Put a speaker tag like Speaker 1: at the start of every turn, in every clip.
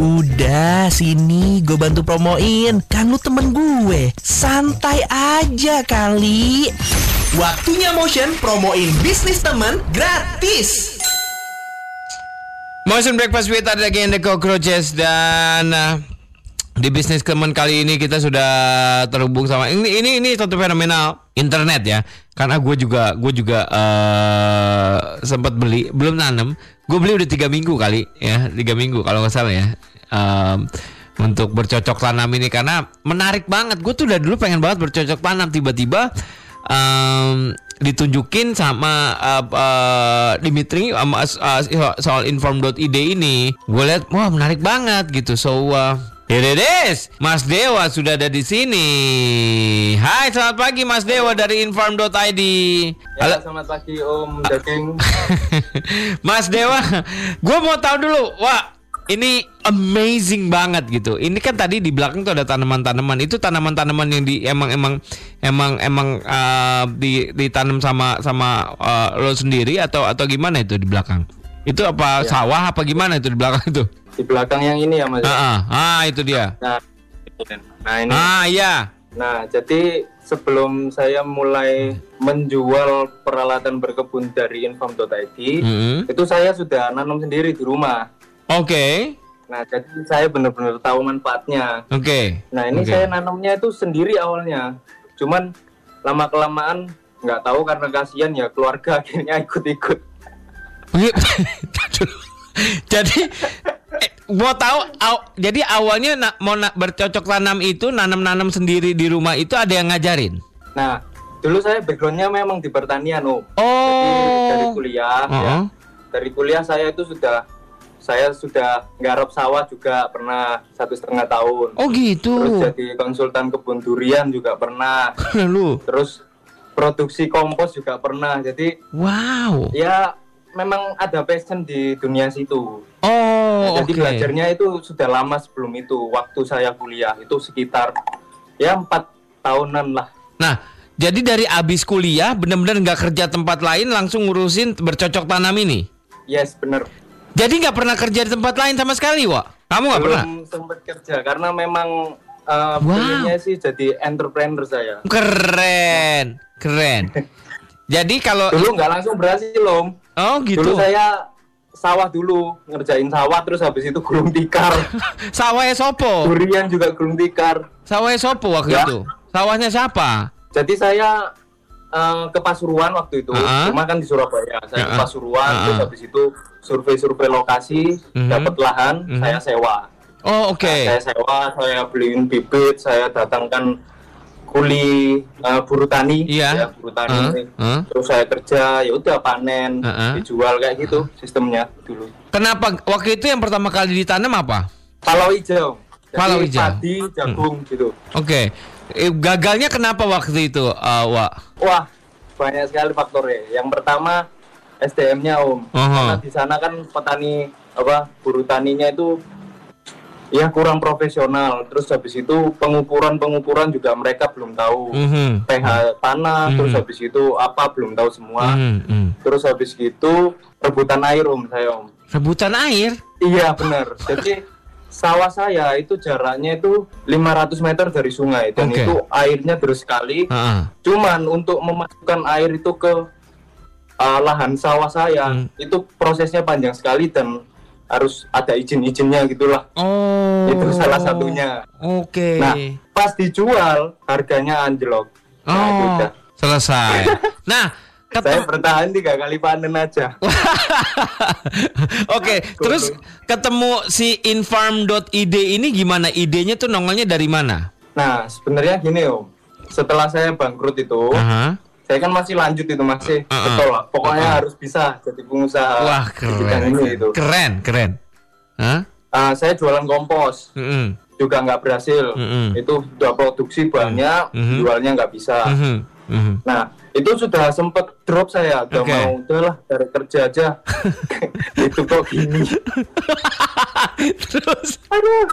Speaker 1: Udah sini gue bantu promoin. Kan lu temen gue. Santai aja kali. Waktunya Motion promoin bisnis temen gratis.
Speaker 2: Motion Breakfast with Adi and the Cockroaches dan uh, di bisnis teman kali ini kita sudah terhubung sama ini ini ini satu fenomenal internet ya. Karena gue juga gue juga uh, sempat beli belum nanam gue beli udah tiga minggu kali ya tiga minggu kalau nggak salah ya. Um, untuk bercocok tanam ini karena menarik banget. Gue tuh udah dulu pengen banget bercocok tanam. Tiba-tiba um, ditunjukin sama uh, uh, Dimitri sama uh, soal inform.id ini. Gue lihat wah menarik banget gitu. So uh, Here it is. Mas Dewa sudah ada di sini. Hai, selamat pagi Mas Dewa dari inform.id.
Speaker 3: Ya, selamat pagi Om Daging.
Speaker 2: Mas Dewa, gue mau tahu dulu. Wah, ini amazing banget gitu. Ini kan tadi di belakang tuh ada tanaman-tanaman. Itu tanaman-tanaman yang di emang emang emang emang uh, di ditanam sama sama uh, lo sendiri atau atau gimana itu di belakang? Itu apa ya. sawah apa gimana itu di belakang itu?
Speaker 3: Di belakang yang ini ya Mas.
Speaker 2: Ah, ah, ah itu dia.
Speaker 3: Nah, nah ini.
Speaker 2: Ah iya.
Speaker 3: Nah, jadi sebelum saya mulai menjual peralatan berkebun dari inform.id, mm -hmm. itu saya sudah nanam sendiri di rumah.
Speaker 2: Oke. Okay.
Speaker 3: Nah, jadi saya benar-benar tahu manfaatnya.
Speaker 2: Oke. Okay.
Speaker 3: Nah, ini okay. saya nanamnya itu sendiri awalnya. Cuman lama kelamaan nggak tahu karena kasihan ya keluarga akhirnya ikut-ikut.
Speaker 2: jadi eh, mau tahu aw, jadi awalnya na, mau na, bercocok tanam itu nanam-nanam sendiri di rumah itu ada yang ngajarin.
Speaker 3: Nah, dulu saya backgroundnya memang di pertanian, Om.
Speaker 2: Oh. Jadi
Speaker 3: dari kuliah uh -huh. ya. Dari kuliah saya itu sudah saya sudah nggarap sawah juga pernah satu setengah tahun.
Speaker 2: Oh gitu.
Speaker 3: Terus jadi konsultan kebun durian juga pernah.
Speaker 2: Lalu.
Speaker 3: Terus produksi kompos juga pernah. Jadi.
Speaker 2: Wow.
Speaker 3: Ya memang ada passion di dunia situ.
Speaker 2: Oh, nah,
Speaker 3: jadi okay. belajarnya itu sudah lama sebelum itu. Waktu saya kuliah itu sekitar ya empat tahunan lah.
Speaker 2: Nah, jadi dari abis kuliah benar-benar nggak kerja tempat lain langsung ngurusin bercocok tanam ini?
Speaker 3: Yes, bener.
Speaker 2: Jadi nggak pernah kerja di tempat lain sama sekali, Wak? Kamu nggak pernah?
Speaker 3: sempat kerja karena memang uh, wow. sih jadi entrepreneur saya.
Speaker 2: Keren, keren. jadi kalau
Speaker 3: dulu nggak langsung berhasil, Om.
Speaker 2: Oh gitu.
Speaker 3: Dulu saya sawah dulu ngerjain sawah terus habis itu gulung tikar.
Speaker 2: Sawahnya sopo?
Speaker 3: Durian juga gulung tikar.
Speaker 2: Sawahnya sopo waktu ya. itu? Sawahnya siapa?
Speaker 3: Jadi saya uh, ke Pasuruan waktu itu, uh -huh. cuma kan di Surabaya. Saya uh -huh. ke Pasuruan uh -huh. terus habis itu survei-survei lokasi, uh mhm. -huh. dapat lahan, uh mhm. -huh. saya sewa.
Speaker 2: Oh oke. Okay.
Speaker 3: Nah, saya sewa, saya beliin bibit, saya datangkan kuli uh, buru tani
Speaker 2: iya.
Speaker 3: ya buru tani uh, uh. terus saya kerja ya udah panen uh, uh. dijual kayak gitu sistemnya dulu
Speaker 2: kenapa waktu itu yang pertama kali ditanam apa
Speaker 3: palau hijau
Speaker 2: palau hijau
Speaker 3: padi jagung hmm. gitu
Speaker 2: oke okay. eh, gagalnya kenapa waktu itu uh, Wak?
Speaker 3: wah banyak sekali faktornya yang pertama SDM-nya om uh -huh. karena di sana kan petani apa buru taninya itu ya kurang profesional terus habis itu pengukuran pengukuran juga mereka belum tahu mm-hmm. pH tanah mm-hmm. terus habis itu apa belum tahu semua mm-hmm. terus habis itu rebutan air om saya om
Speaker 2: rebutan air
Speaker 3: iya benar jadi sawah saya itu jaraknya itu 500 meter dari sungai dan okay. itu airnya terus sekali uh-huh. cuman untuk memasukkan air itu ke uh, lahan sawah saya mm. itu prosesnya panjang sekali dan harus ada izin-izinnya gitulah.
Speaker 2: Oh.
Speaker 3: Itu salah satunya.
Speaker 2: Oke. Okay.
Speaker 3: Nah, pas dijual harganya anjlok.
Speaker 2: Oh. Nah, udah. Selesai. nah,
Speaker 3: Ketem... Saya bertahan tiga kali panen aja.
Speaker 2: Oke, okay, terus ketemu si inform.id ini gimana? Idenya tuh nongolnya dari mana?
Speaker 3: Nah, sebenarnya gini om. Setelah saya bangkrut itu, uh -huh saya kan masih lanjut itu masih uh, uh, betul lah pokoknya uh, uh. harus bisa jadi pengusaha
Speaker 2: wah keren ini itu keren keren.
Speaker 3: Huh? uh, saya jualan kompos. Uh -uh. juga nggak berhasil. Uh -uh. itu udah produksi banyak uh -uh. jualnya nggak bisa. Uh -uh. Uh -huh. Nah itu sudah sempet drop saya. Udah okay. mau udahlah cari kerja aja. Itu kok gini.
Speaker 2: Terus?
Speaker 3: Aduh.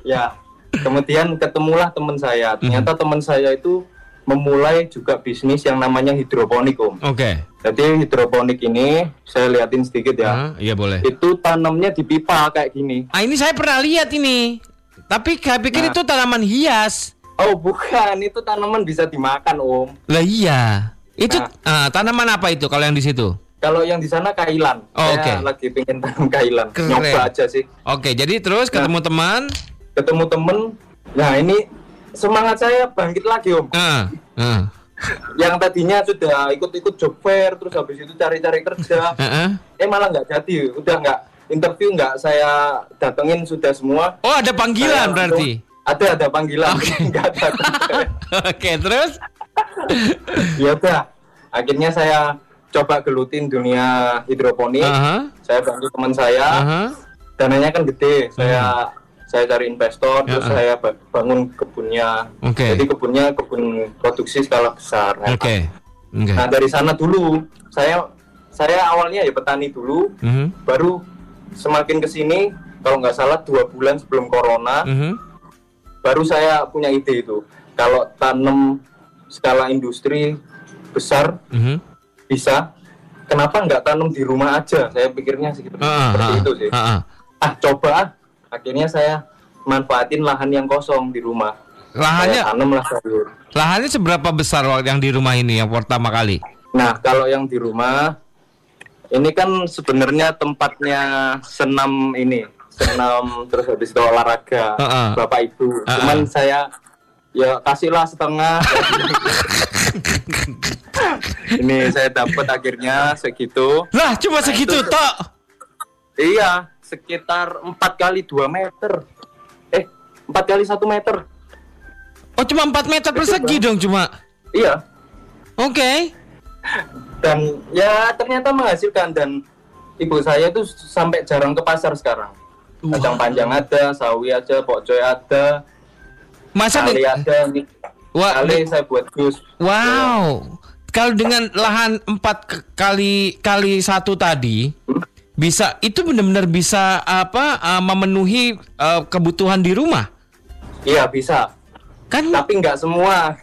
Speaker 3: Ya kemudian ketemulah teman saya. Ternyata teman saya itu memulai juga bisnis yang namanya hidroponik om.
Speaker 2: Oke. Okay.
Speaker 3: Jadi hidroponik ini saya liatin sedikit ya.
Speaker 2: Uh, iya boleh.
Speaker 3: Itu tanamnya di pipa kayak gini.
Speaker 2: Ah ini saya pernah lihat ini. Tapi saya pikir nah. itu tanaman hias.
Speaker 3: Oh bukan, itu tanaman bisa dimakan om.
Speaker 2: Lah iya. Itu nah, uh, tanaman apa itu kalau yang di situ?
Speaker 3: Kalau yang di sana kailan.
Speaker 2: Oh, Oke. Okay.
Speaker 3: Lagi pengen tanam kailan. Keren. Nyoba aja sih.
Speaker 2: Oke, okay, jadi terus ketemu nah, teman.
Speaker 3: Ketemu teman. Nah ini semangat saya bangkit lagi om. Uh, uh. yang tadinya sudah ikut-ikut job fair terus habis itu cari-cari kerja, uh -uh. eh malah nggak jadi, udah nggak interview nggak saya datengin sudah semua.
Speaker 2: Oh ada panggilan saya berarti?
Speaker 3: Ada ada panggilan, okay. ada.
Speaker 2: Oke okay, terus?
Speaker 3: ya udah, akhirnya saya coba gelutin dunia hidroponik. Uh -huh. Saya bantu teman saya, uh -huh. dananya kan gede, saya uh -huh saya cari investor ya, terus uh. saya bangun kebunnya okay. jadi kebunnya kebun produksi skala besar
Speaker 2: oke okay.
Speaker 3: okay. nah dari sana dulu saya saya awalnya ya petani dulu mhm. -huh. baru semakin ke sini kalau nggak salah dua bulan sebelum corona mhm. -huh. baru saya punya ide itu kalau tanam skala industri besar mhm. -huh. bisa kenapa nggak tanam di rumah aja saya pikirnya segitu uh, seperti uh, itu sih uh, uh. ah coba akhirnya saya manfaatin lahan yang kosong di rumah.
Speaker 2: Lahannya?
Speaker 3: Tanam lah sayur.
Speaker 2: Lahannya seberapa besar yang di rumah ini yang pertama kali?
Speaker 3: Nah kalau yang di rumah ini kan sebenarnya tempatnya senam ini senam terus habis itu olahraga uh -uh. bapak ibu. Uh -uh. cuman saya ya kasihlah setengah. Ini saya dapat akhirnya segitu.
Speaker 2: Lah cuma nah, segitu tok?
Speaker 3: Iya sekitar empat kali dua meter. Eh empat kali satu meter.
Speaker 2: Oh cuma empat meter persegi dong cuma?
Speaker 3: Iya.
Speaker 2: Oke. Okay.
Speaker 3: dan ya ternyata menghasilkan. Dan ibu saya itu sampai jarang ke pasar sekarang. Kacang panjang ada sawi aja pokcoy ada.
Speaker 2: Masa kali
Speaker 3: ada nih. Wah, kali saya buat jus.
Speaker 2: Wow. Kalau dengan lahan empat kali kali satu tadi hmm? Bisa itu benar-benar bisa apa uh, memenuhi uh, kebutuhan di rumah?
Speaker 3: Iya bisa.
Speaker 2: Kan
Speaker 3: tapi nggak semua.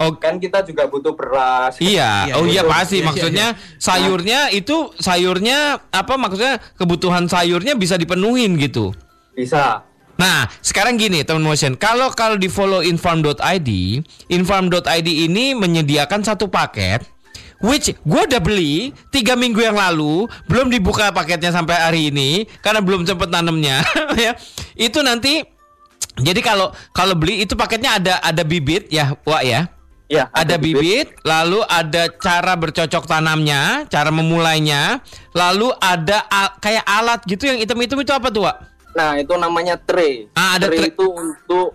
Speaker 3: Oh kan kita juga butuh beras.
Speaker 2: Iya, iya oh iya pasti. Iya, maksudnya iya, iya. sayurnya nah. itu sayurnya apa maksudnya kebutuhan sayurnya bisa dipenuhin gitu.
Speaker 3: Bisa.
Speaker 2: Nah, sekarang gini teman motion, kalau kalau di follow inform.id, inform.id ini menyediakan satu paket which gue udah beli tiga minggu yang lalu belum dibuka paketnya sampai hari ini karena belum sempet nanemnya ya itu nanti jadi kalau kalau beli itu paketnya ada ada bibit ya Wak ya
Speaker 3: Ya,
Speaker 2: ada, ada bibit, bibit, lalu ada cara bercocok tanamnya, cara memulainya, lalu ada al kayak alat gitu yang hitam-hitam itu apa tuh, Wak?
Speaker 3: Nah, itu namanya tray.
Speaker 2: Ah, ada tray,
Speaker 3: tray itu untuk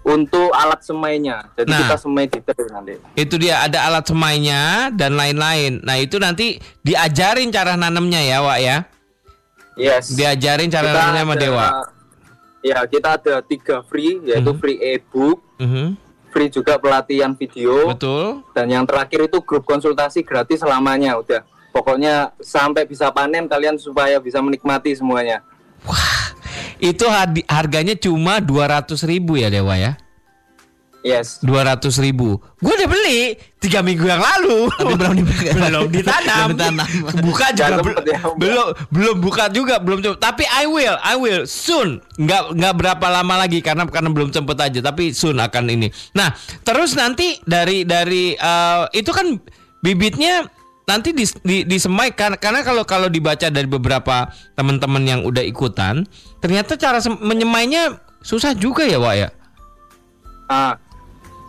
Speaker 3: untuk alat semainya. Jadi nah, kita semai di terus nanti.
Speaker 2: Itu dia ada alat semainya dan lain-lain. Nah, itu nanti diajarin cara nanamnya ya, Wak ya.
Speaker 3: Yes.
Speaker 2: Diajarin cara nanamnya sama Dewa.
Speaker 3: Ya, kita ada tiga free yaitu mm -hmm. free ebook. Mm -hmm. Free juga pelatihan video.
Speaker 2: Betul.
Speaker 3: Dan yang terakhir itu grup konsultasi gratis selamanya udah. Pokoknya sampai bisa panen kalian supaya bisa menikmati semuanya.
Speaker 2: Itu harganya cuma dua ratus ribu ya Dewa ya?
Speaker 3: Yes.
Speaker 2: Dua ratus ribu. Gue udah beli tiga minggu yang lalu.
Speaker 1: Tapi belum dibuka.
Speaker 2: belum ditanam. belum ditanam. Buka juga belum, ya, belum belum buka juga belum coba. Tapi I will, I will soon. Nggak nggak berapa lama lagi karena karena belum sempet aja. Tapi soon akan ini. Nah terus nanti dari dari uh, itu kan bibitnya nanti dis, di, disemai karena karena kalau kalau dibaca dari beberapa teman-teman yang udah ikutan ternyata cara menyemainya susah juga ya Wak ya?
Speaker 3: Ah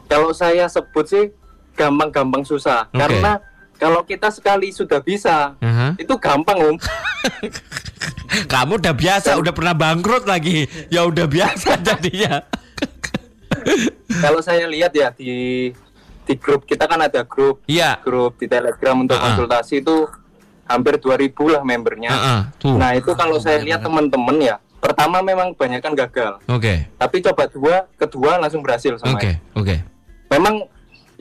Speaker 3: kalau saya sebut sih gampang-gampang susah. Okay. karena kalau kita sekali sudah bisa uh -huh. itu gampang om.
Speaker 2: Kamu udah biasa Dan, udah pernah bangkrut lagi. Ya udah biasa jadinya.
Speaker 3: Kalau saya lihat ya di di grup kita kan ada grup
Speaker 2: yeah.
Speaker 3: grup di telegram untuk uh -uh. konsultasi itu hampir 2000 lah membernya uh -uh. nah itu kalau saya lihat teman-teman ya pertama memang banyak kan gagal
Speaker 2: oke okay.
Speaker 3: tapi coba dua kedua langsung berhasil
Speaker 2: sama oke okay. oke okay.
Speaker 3: memang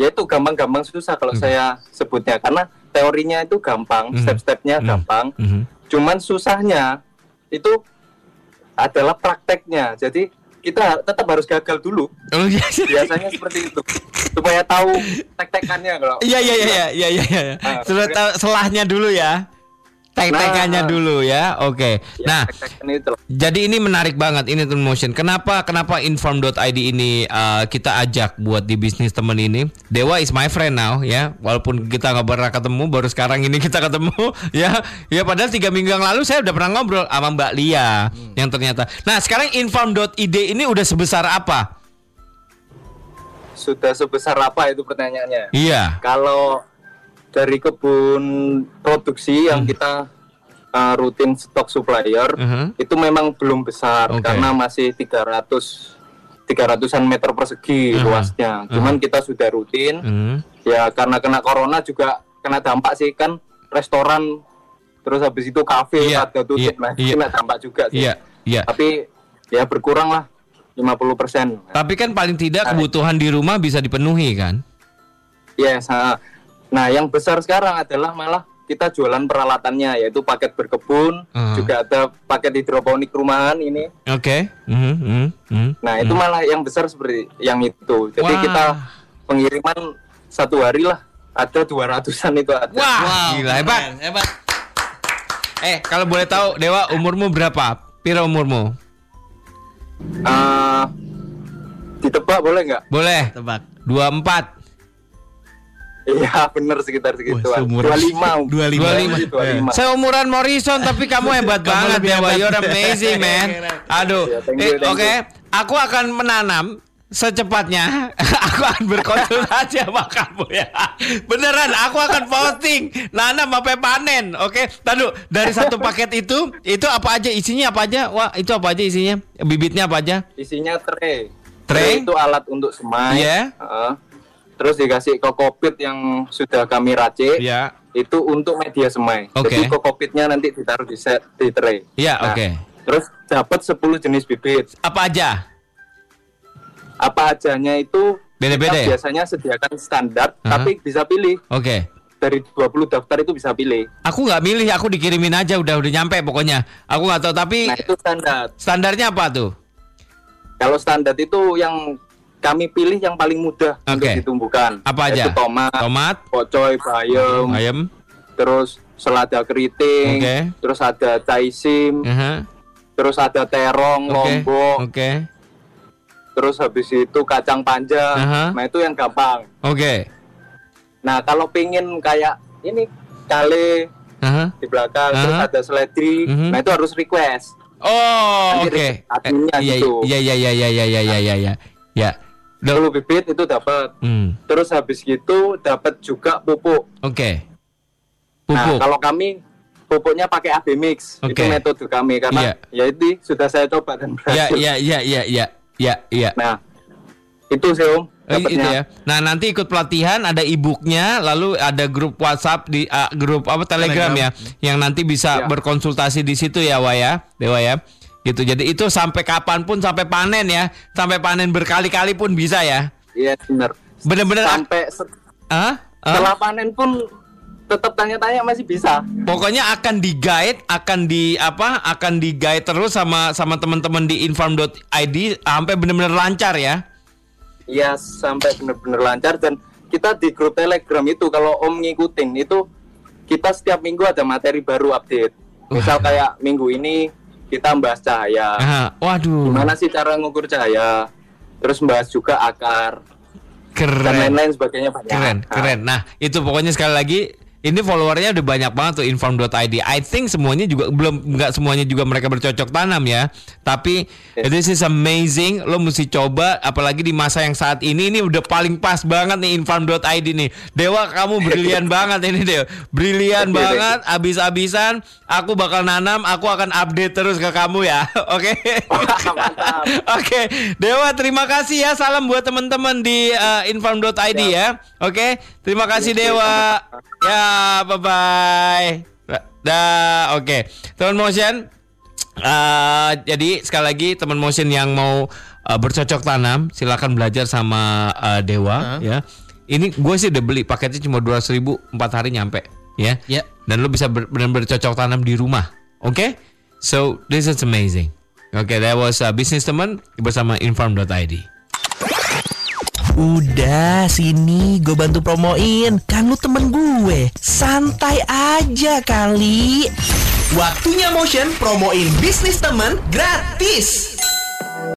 Speaker 3: ya itu gampang-gampang susah kalau okay. saya sebutnya karena teorinya itu gampang mm -hmm. step-stepnya mm -hmm. gampang mm -hmm. cuman susahnya itu adalah prakteknya jadi kita tetap harus gagal dulu.
Speaker 2: Oh, iya.
Speaker 3: Biasanya seperti itu. supaya tahu tek-tekannya kalau
Speaker 2: Iya iya iya iya iya iya. iya.
Speaker 3: Ah,
Speaker 2: Sudah tahu selahnya dulu ya. Tek-tekannya
Speaker 3: Nah.
Speaker 2: dulu ya. Oke.
Speaker 3: Ya,
Speaker 2: Nah,
Speaker 3: tek-tekan itu.
Speaker 2: jadi ini menarik banget ini Tune Motion. Kenapa kenapa inform.id ini uh, kita ajak buat di bisnis temen ini? Dewa is my friend now ya. Walaupun kita nggak pernah ketemu, baru sekarang ini kita ketemu ya. Ya padahal tiga minggu yang lalu saya udah pernah ngobrol sama Mbak Lia yang ternyata. Nah sekarang inform.id ini udah sebesar apa?
Speaker 3: Sudah sebesar apa itu pertanyaannya?
Speaker 2: Iya.
Speaker 3: Kalau dari kebun produksi yang
Speaker 2: Hmm.
Speaker 3: kita uh, rutin stok supplier
Speaker 2: Mhm.
Speaker 3: itu memang belum besar
Speaker 2: Oke.
Speaker 3: karena masih 300 300-an meter persegi
Speaker 2: Mhm.
Speaker 3: luasnya. Cuman kita sudah rutin
Speaker 2: Hmm.
Speaker 3: ya karena kena corona juga kena dampak sih kan restoran terus habis itu kafe
Speaker 2: Iya,
Speaker 3: pada tutup
Speaker 2: iya,
Speaker 3: nah
Speaker 2: iya.
Speaker 3: kena dampak juga sih.
Speaker 2: Iya, iya.
Speaker 3: Tapi ya berkurang lah 50%.
Speaker 2: Tapi kan paling tidak kebutuhan di rumah bisa dipenuhi kan?
Speaker 3: Yes, ha. Nah, yang besar sekarang adalah malah kita jualan peralatannya yaitu paket berkebun,
Speaker 2: Ah.
Speaker 3: juga ada paket hidroponik rumahan ini.
Speaker 2: Oke. Mhm, mhm, mhm.
Speaker 3: Nah, itu malah yang besar seperti yang itu. Jadi
Speaker 2: Wah.
Speaker 3: kita pengiriman satu hari lah ada 200-an itu ada.
Speaker 2: Wah, gila hebat.
Speaker 4: hebat.
Speaker 2: Eh, kalau boleh tahu Dewa umurmu berapa? Piro umurmu?
Speaker 3: Ah, ditebak boleh nggak?
Speaker 2: Boleh.
Speaker 4: Tebak.
Speaker 2: 24.
Speaker 3: Iya, bener sekitar segitu.
Speaker 4: Wah, seumuran.
Speaker 3: 25.
Speaker 4: 25.
Speaker 3: 25.
Speaker 2: Seumuran Morrison tapi kamu hebat
Speaker 4: Kamu
Speaker 2: banget Dewa.
Speaker 4: hebat.
Speaker 2: You're amazing, man. Aduh.
Speaker 3: Ya, thank
Speaker 2: Eh, Oke,
Speaker 3: you.
Speaker 2: aku akan menanam secepatnya aku akan berkonsultasi sama kamu ya beneran aku akan posting nanam sampai panen oke tadu dari satu paket itu itu apa aja isinya apa aja wah itu apa aja isinya bibitnya apa aja
Speaker 3: Isinya tray.
Speaker 2: Tray?
Speaker 3: itu alat untuk semai.
Speaker 2: Iya.
Speaker 3: Heeh. Terus dikasih kokopit yang sudah kami racik.
Speaker 2: ya
Speaker 3: itu untuk media semai.
Speaker 2: Oke.
Speaker 3: Jadi kokopitnya nanti ditaruh di set di tray.
Speaker 2: Iya,
Speaker 3: Nah,
Speaker 2: oke.
Speaker 3: Terus dapat 10 jenis bibit.
Speaker 2: apa aja
Speaker 3: Apa ajanya itu
Speaker 2: Beda-beda ya?
Speaker 3: biasanya sediakan standar,
Speaker 2: Aha.
Speaker 3: tapi bisa pilih
Speaker 2: oke
Speaker 3: dari 20 daftar itu bisa pilih.
Speaker 2: Aku nggak milih, aku dikirimin aja udah udah nyampe pokoknya. Aku nggak tahu tapi
Speaker 3: Nah itu standar.
Speaker 2: standarnya apa tuh?
Speaker 3: Kalau standar itu yang kami pilih yang paling mudah okay.
Speaker 2: untuk
Speaker 3: ditumbuhkan.
Speaker 2: Apa aja?
Speaker 3: Yaitu tomat,
Speaker 2: tomat,
Speaker 3: pocoy, bayam,
Speaker 2: ayam,
Speaker 3: terus selada keriting,
Speaker 2: okay.
Speaker 3: terus ada caisim,
Speaker 2: uh -huh.
Speaker 3: terus ada terong,
Speaker 2: okay.
Speaker 3: lombok.
Speaker 2: Oke. Okay.
Speaker 3: Terus habis itu kacang panjang.
Speaker 2: Uh -huh.
Speaker 3: Nah, itu yang gampang.
Speaker 2: Oke. Okay.
Speaker 3: Nah, kalau pingin kayak ini kale
Speaker 2: uh -huh.
Speaker 3: di belakang uh
Speaker 2: -huh.
Speaker 3: terus ada seledri,
Speaker 2: uh -huh.
Speaker 3: nah itu harus request.
Speaker 2: Oh, oke.
Speaker 3: Okay.
Speaker 2: Eh, iya,
Speaker 3: gitu.
Speaker 2: Iya iya iya iya iya iya iya iya. Ya.
Speaker 3: 10 bibit itu dapat.
Speaker 2: hmm,
Speaker 3: Terus habis gitu dapat juga pupuk.
Speaker 2: oke.
Speaker 3: Nah
Speaker 2: Pupuk.
Speaker 3: kalau kami pupuknya pakai AB mix,
Speaker 2: Oke.
Speaker 3: itu metode kami karena ya itu sudah saya coba dan
Speaker 2: Ya,
Speaker 3: berhasil.
Speaker 2: ya, ya, ya, ya, ya, ya.
Speaker 3: Nah itu sih om
Speaker 2: Oh, itu
Speaker 3: dapatnya.
Speaker 2: ya. Nah nanti ikut pelatihan ada e-booknya, lalu ada grup WhatsApp di ah, grup apa Telegram,
Speaker 4: Telegram.
Speaker 2: ya, yang nanti bisa
Speaker 3: Ya.
Speaker 2: berkonsultasi di situ ya, Wah ya, Dewa ya. Gitu. Jadi itu sampai kapan pun sampai panen ya, sampai panen berkali-kali pun bisa ya.
Speaker 3: Iya benar.
Speaker 2: Bener-bener.
Speaker 3: Sampai se-?
Speaker 2: Ah?
Speaker 3: setelah panen pun tetap tanya-tanya masih bisa.
Speaker 2: Pokoknya akan di guide, akan di apa? Akan di guide terus sama sama teman-teman di inform.id sampai benar-benar lancar ya.
Speaker 3: Iya sampai benar-benar lancar dan kita di grup Telegram itu kalau Om ngikutin itu kita setiap minggu ada materi baru update. Misal kayak minggu ini kita bahas cahaya.
Speaker 2: Aha, waduh.
Speaker 3: Gimana sih cara ngukur cahaya? Terus bahas juga akar dan
Speaker 2: Keren.
Speaker 3: lain-lain sebagainya banyak.
Speaker 2: Keren,
Speaker 3: Nah,
Speaker 2: keren. Nah, itu pokoknya sekali lagi ini followernya udah banyak banget tuh inform.id. I think semuanya juga belum nggak semuanya juga mereka bercocok tanam ya. Tapi
Speaker 3: Yes.
Speaker 2: this is amazing. Lo mesti coba apalagi di masa yang saat ini ini udah paling pas banget nih inform.id nih. Dewa kamu brilian banget ini Dewa. Brilian
Speaker 3: you,
Speaker 2: banget abis-abisan. Aku bakal nanam, aku akan update terus ke kamu ya. Oke. Oke, Dewa terima kasih ya. Salam buat teman-teman di uh, inform.id ya. Oke, terima kasih Dewa. Ya, bye bye. Dah, oke. Teman motion. uh, jadi sekali lagi teman motion yang mau uh, bercocok tanam, silakan belajar sama uh, Dewa ya. Ini gue sih udah beli paketnya cuma dua ribu empat hari nyampe ya.
Speaker 4: Ya.
Speaker 2: Dan lo bisa ber- benar-benar bercocok tanam di rumah. Oke? So this is amazing. Oke, that was uh, business teman bersama inform.id.
Speaker 1: Udah, sini gue bantu promoin. Kan lu temen gue. Santai aja kali. Waktunya Motion promoin bisnis temen gratis.